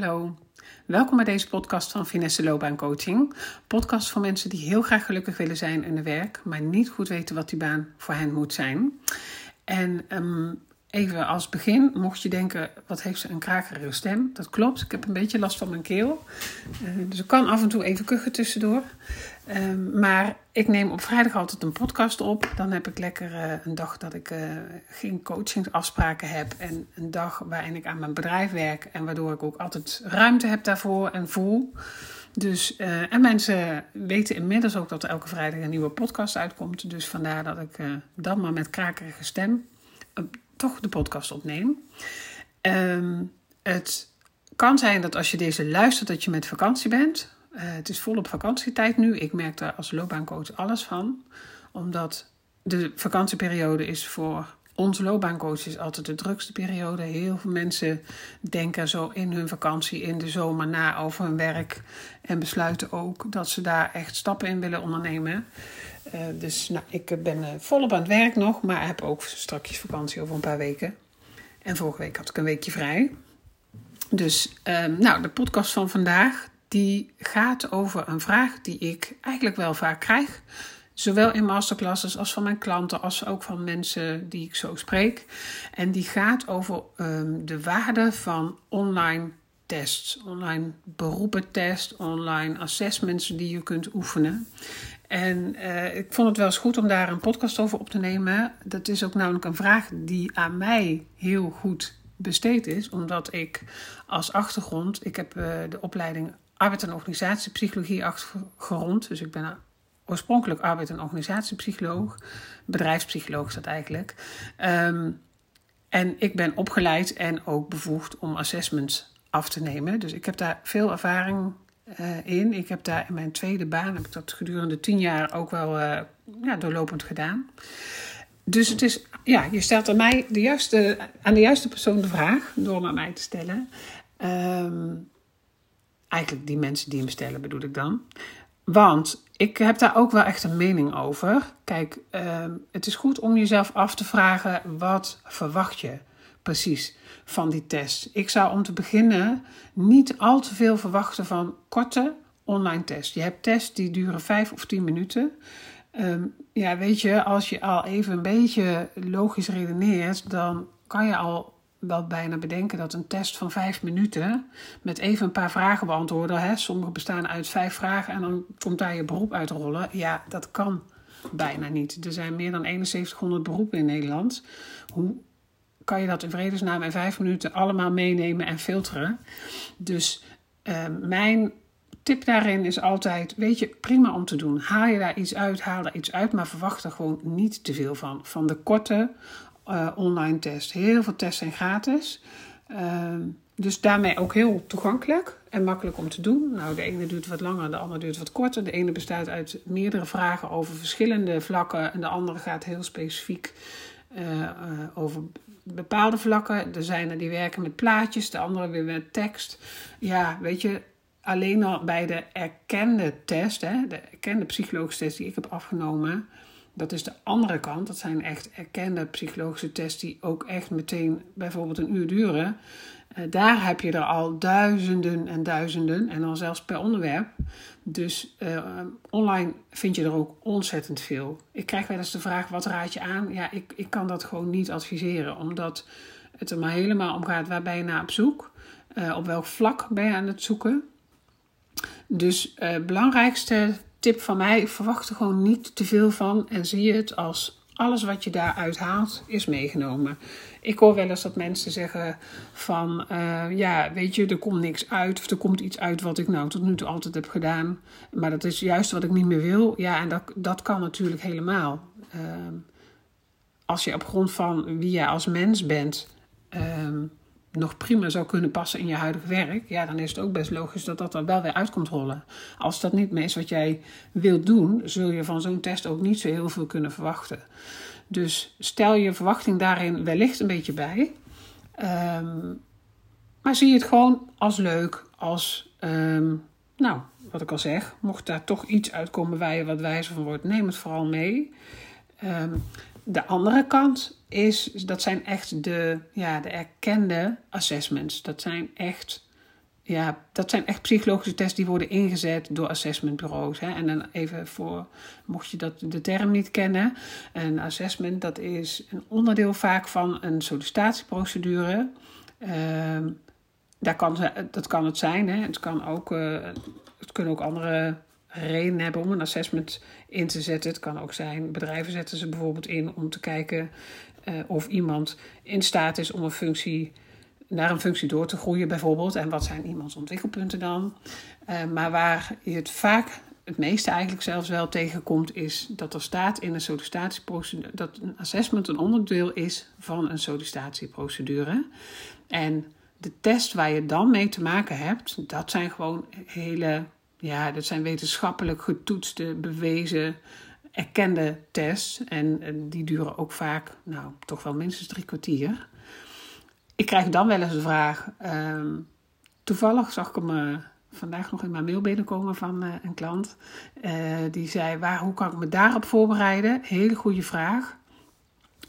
Hallo, welkom bij deze podcast van Finesse Loopbaancoaching. Podcast voor mensen die heel graag gelukkig willen zijn in hun werk, maar niet goed weten wat die baan voor hen moet zijn. En ehm, even als begin, mocht je denken, wat heeft ze een krakerige stem? Dat klopt, ik heb een beetje last van mijn keel. Uh, dus ik kan af en toe even kuchen tussendoor. Um, maar ik neem op vrijdag altijd een podcast op. Dan heb ik lekker uh, een dag dat ik uh, geen coachingsafspraken heb. En een dag waarin ik aan mijn bedrijf werk. En waardoor ik ook altijd ruimte heb daarvoor en voel. Dus, en mensen weten inmiddels ook dat er elke vrijdag een nieuwe podcast uitkomt. Dus vandaar dat ik dan maar met krakerige stem toch de podcast opneem. Um, het kan zijn dat als je deze luistert, dat je met vakantie bent. Uh, het is volop vakantietijd nu. Ik merk daar als loopbaancoach alles van. Omdat de vakantieperiode is voor onze loopbaancoaches altijd de drukste periode. Heel veel mensen denken zo in hun vakantie in de zomer na over hun werk. En besluiten ook dat ze daar echt stappen in willen ondernemen. Uh, dus nou, ik ben uh, volop aan het werk nog, maar heb ook straks vakantie over een paar weken. En vorige week had ik een weekje vrij. Dus uh, nou, de podcast van vandaag die gaat over een vraag die ik eigenlijk wel vaak krijg. Zowel in masterclasses als van mijn klanten, als ook van mensen die ik zo spreek. En die gaat over um, de waarde van online tests, online beroepentest, online assessments die je kunt oefenen. En uh, ik vond het wel eens goed om daar een podcast over op te nemen. Dat is ook namelijk een vraag die aan mij heel goed besteed is, omdat ik als achtergrond, ik heb uh, de opleiding arbeid- en organisatiepsychologie gerond. Dus ik ben oorspronkelijk arbeid- en organisatiepsycholoog. Bedrijfspsycholoog is dat eigenlijk. Um, en ik ben opgeleid en ook bevoegd om assessments af te nemen. Dus ik heb daar veel ervaring uh, in. Ik heb daar in mijn tweede baan, heb ik dat gedurende tien jaar ook wel uh, ja, doorlopend gedaan. Dus het is, ja, je stelt aan mij de juiste, aan de juiste persoon de vraag door aan mij te stellen. Um, Eigenlijk die mensen die hem stellen bedoel ik dan. Want ik heb daar ook wel echt een mening over. Kijk, uh, het is goed om jezelf af te vragen: wat verwacht je precies van die test? Ik zou om te beginnen niet al te veel verwachten van korte online tests. Je hebt tests die duren vijf of tien minuten. Um, ja, weet je, als je al even een beetje logisch redeneert, dan kan je al wel bijna bedenken dat een test van vijf minuten met even een paar vragen beantwoorden. Hè, sommige bestaan uit vijf vragen en dan komt daar je beroep uit rollen. Ja, dat kan bijna niet. Er zijn meer dan 7100 beroepen in Nederland. Hoe kan je dat in vredesnaam in vijf minuten allemaal meenemen en filteren? Dus uh, mijn tip daarin is altijd: weet je, prima om te doen. Haal je daar iets uit, haal er iets uit, maar verwacht er gewoon niet te veel van. Van de korte uh, online test. Heel veel tests zijn gratis. Uh, dus daarmee ook heel toegankelijk en makkelijk om te doen. Nou, de ene duurt wat langer, de andere duurt wat korter. De ene bestaat uit meerdere vragen over verschillende vlakken en de andere gaat heel specifiek uh, uh, over bepaalde vlakken. Er zijn er die werken met plaatjes, de andere weer met tekst. Ja, weet je, alleen al bij de erkende test, hè, de erkende psychologische test die ik heb afgenomen, dat is de andere kant. Dat zijn echt erkende psychologische tests die ook echt meteen bijvoorbeeld een uur duren. Uh, daar heb je er al duizenden en duizenden en dan zelfs per onderwerp. Dus uh, online vind je er ook ontzettend veel. Ik krijg wel eens de vraag: wat raad je aan? Ja, ik, ik kan dat gewoon niet adviseren, omdat het er maar helemaal om gaat waar ben je naar op zoek? Uh, op welk vlak ben je aan het zoeken? Dus het belangrijkste tip van mij: verwacht er gewoon niet te veel van en zie het als alles wat je daaruit haalt is meegenomen. Ik hoor wel eens dat mensen zeggen van uh, ja, weet je, er komt niks uit of er komt iets uit wat ik nou tot nu toe altijd heb gedaan, maar dat is juist wat ik niet meer wil. Ja, en dat, dat kan natuurlijk helemaal. Uh, als je op grond van wie jij als mens bent, uh, nog prima zou kunnen passen in je huidige werk, ja, dan is het ook best logisch dat dat er wel weer uit komt rollen. Als dat niet meer is wat jij wilt doen, zul je van zo'n test ook niet zo heel veel kunnen verwachten. Dus stel je verwachting daarin wellicht een beetje bij. Um, maar zie het gewoon als leuk, als, um, nou, wat ik al zeg, mocht daar toch iets uitkomen waar je wat wijzer van wordt, neem het vooral mee. Um, de andere kant is, dat zijn echt de, ja, de erkende assessments. Dat zijn echt ja, dat zijn echt psychologische tests die worden ingezet door assessmentbureaus. Hè. En dan even voor, mocht je dat, de term niet kennen. Een assessment, dat is een onderdeel vaak van een sollicitatieprocedure. Ehm, daar kan, dat kan het zijn. Hè. Het, kan ook, uh, het kunnen ook andere redenen hebben om een assessment in te zetten. Het kan ook zijn, bedrijven zetten ze bijvoorbeeld in om te kijken uh, of iemand in staat is om een functie naar een functie door te groeien bijvoorbeeld. En wat zijn iemands ontwikkelpunten dan? Uh, maar waar je het vaak, het meeste eigenlijk zelfs wel tegenkomt, is dat er staat in een sollicitatieprocedure dat een assessment een onderdeel is van een sollicitatieprocedure. En de test waar je dan mee te maken hebt, dat zijn gewoon hele, ja, dat zijn wetenschappelijk getoetste, bewezen, erkende tests. En, die duren ook vaak, nou, toch wel minstens drie kwartier ik krijg dan wel eens de vraag. Ehm, toevallig zag ik hem uh, vandaag nog in mijn mail binnenkomen van uh, een klant. Uh, die zei: waar, Hoe kan ik me daarop voorbereiden? Hele goede vraag.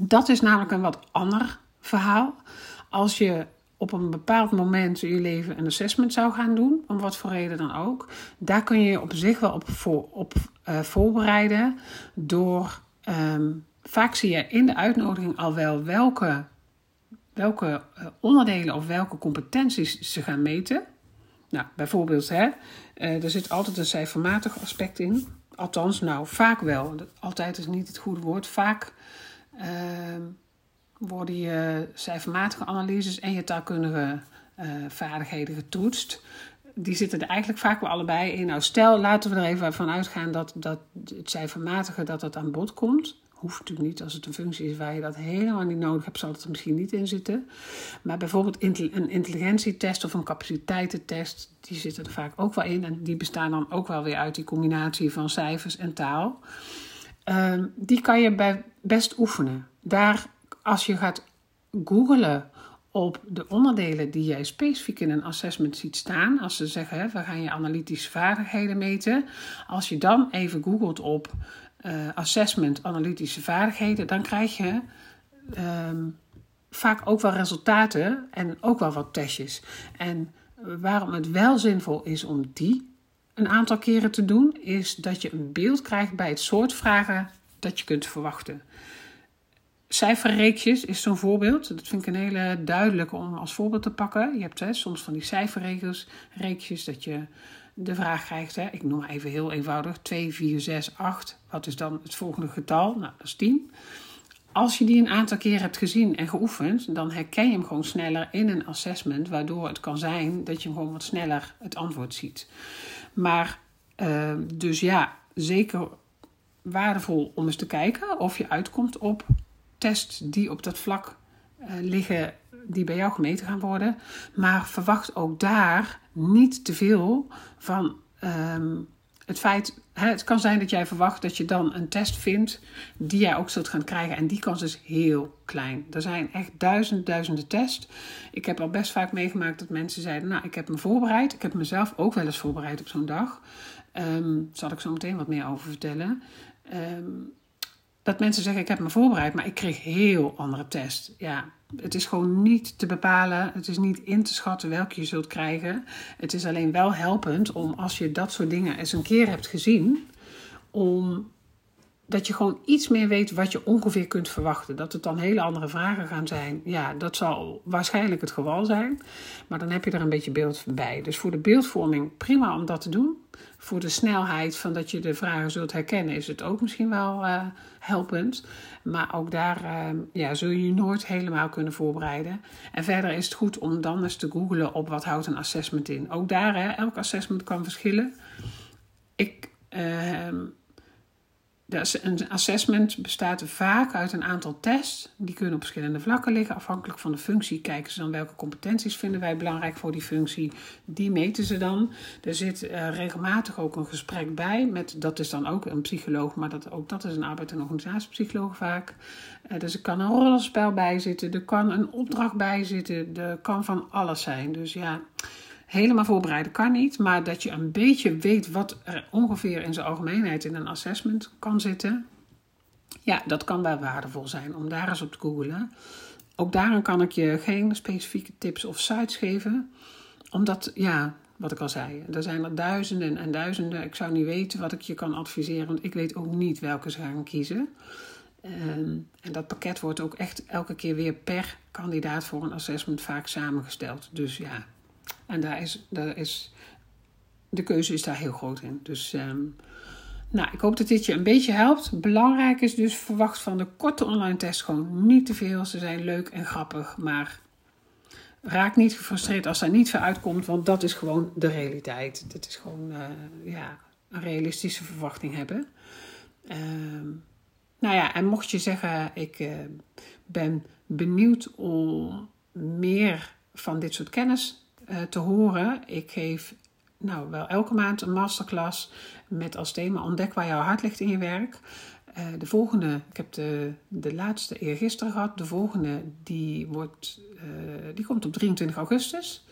Dat is namelijk een wat ander verhaal. Als je op een bepaald moment in je leven een assessment zou gaan doen, om wat voor reden dan ook, daar kun je je op zich wel op, voor, op voorbereiden door. Um, vaak zie je in de uitnodiging al wel welke welke eh, onderdelen of welke competenties ze gaan meten. Nou, bijvoorbeeld, hè, eh, er zit altijd een cijfermatig aspect in. Althans, nou, vaak wel. Altijd is niet het goede woord. Vaak uh, worden je cijfermatige analyses en je taalkundige uh, vaardigheden getoetst. Die zitten er eigenlijk vaak wel allebei in. Nou, stel, laten we er even van uitgaan dat, dat het cijfermatige dat dat aan bod komt hoeft natuurlijk niet. Als het een functie is waar je dat helemaal niet nodig hebt, zal het er misschien niet in zitten. Maar bijvoorbeeld een intelligentietest of een capaciteitentest, die zitten er vaak ook wel in. En die bestaan dan ook wel weer uit die combinatie van cijfers en taal. Ehm, die kan je bij best oefenen. Daar, als je gaat googlen op de onderdelen die jij specifiek in een assessment ziet staan. Als ze zeggen, we gaan je analytische vaardigheden meten. Als je dan even googelt op uh, assessment, analytische vaardigheden, dan krijg je ehm, vaak ook wel resultaten en ook wel wat testjes. En waarom het wel zinvol is om die een aantal keren te doen, is dat je een beeld krijgt bij het soort vragen dat je kunt verwachten. Cijferreekjes is zo'n voorbeeld. Dat vind ik een hele duidelijke om als voorbeeld te pakken. Je hebt hè, soms van die cijferregels, reekjes, dat je de vraag krijgt, hè, ik noem maar even heel eenvoudig, 2, 4, 6, 8. Wat is dan het volgende getal? Nou, dat is 10. Als je die een aantal keer hebt gezien en geoefend, dan herken je hem gewoon sneller in een assessment, waardoor het kan zijn dat je hem gewoon wat sneller het antwoord ziet. Maar uh, dus ja, zeker waardevol om eens te kijken of je uitkomt op tests die op dat vlak uh, liggen die bij jou gemeten gaan worden. Maar verwacht ook daar niet te veel van um, het feit. Het kan zijn dat jij verwacht dat je dan een test vindt die jij ook zult gaan krijgen. En die kans is heel klein. Er zijn echt duizenden, duizenden tests. Ik heb al best vaak meegemaakt dat mensen zeiden: Nou, ik heb me voorbereid. Ik heb mezelf ook wel eens voorbereid op zo'n dag. Daar zal ik zo meteen wat meer over vertellen. Um, dat mensen zeggen: Ik heb me voorbereid, maar ik kreeg heel andere test. Ja, het is gewoon niet te bepalen, het is niet in te schatten welke je zult krijgen. Het is alleen wel helpend om als je dat soort dingen eens een keer hebt gezien, om dat je gewoon iets meer weet wat je ongeveer kunt verwachten. Dat het dan hele andere vragen gaan zijn. Ja, dat zal waarschijnlijk het geval zijn. Maar dan heb je er een beetje beeld bij. Dus voor de beeldvorming prima om dat te doen. Voor de snelheid van dat je de vragen zult herkennen is het ook misschien wel uh, helpend. Maar ook daar uh, ja, zul je je nooit helemaal kunnen voorbereiden. En verder is het goed om dan eens te googlen op wat houdt een assessment in. Ook daar, hè, elk assessment kan verschillen. Ik... Uh, een assessment bestaat vaak uit een aantal tests. Die kunnen op verschillende vlakken liggen. Afhankelijk van de functie kijken ze dan welke competenties vinden wij belangrijk voor die functie. Die meten ze dan. Er zit uh, regelmatig ook een gesprek bij. Met, dat is dan ook een psycholoog, maar dat, ook dat is een arbeid- en organisatiepsycholoog vaak. Uh, dus er kan een rollenspel bij zitten. Er kan een opdracht bij zitten. Er kan van alles zijn. Dus ja helemaal voorbereiden kan niet, maar dat je een beetje weet wat er ongeveer in zijn algemeenheid in een assessment kan zitten. Ja, dat kan wel waardevol zijn om daar eens op te googlen. Ook daarin kan ik je geen specifieke tips of sites geven. omdat, ja, wat ik al zei, er zijn er duizenden en duizenden. Ik zou niet weten wat ik je kan adviseren, want ik weet ook niet welke ze gaan kiezen. Ehm, en dat pakket wordt ook echt elke keer weer per kandidaat voor een assessment vaak samengesteld. Dus ja, en daar is, daar is de keuze is daar heel groot in. Dus ehm, nou, ik hoop dat dit je een beetje helpt. Belangrijk is dus verwacht van de korte online test gewoon niet te veel. Ze zijn leuk en grappig, maar raak niet gefrustreerd als er niet veel uitkomt, want dat is gewoon de realiteit. Dat is gewoon uh, ja, een realistische verwachting hebben. Ehm, nou ja, en mocht je zeggen, ik uh, ben benieuwd om meer van dit soort kennis uh, te horen. Ik geef nou, wel elke maand een masterclass met als thema ontdek waar jouw hart ligt in je werk. Uh, de volgende, ik heb de, de laatste eergisteren gehad. De volgende die, wordt, uh, die komt op 23 augustus.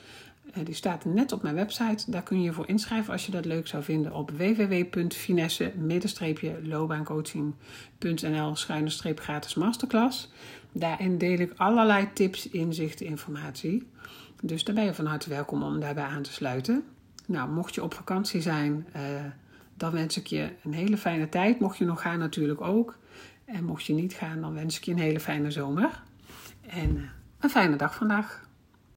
Die staat net op mijn website. Daar kun je je voor inschrijven als je dat leuk zou vinden op www.finesse-loopbaancoaching.nl gratis masterclass. Daarin deel ik allerlei tips, inzichten, informatie. Dus daar ben je van harte welkom om daarbij aan te sluiten. Nou, mocht je op vakantie zijn, uh, dan wens ik je een hele fijne tijd. Mocht je nog gaan, natuurlijk ook. En mocht je niet gaan, dan wens ik je een hele fijne zomer. En uh, een fijne dag vandaag.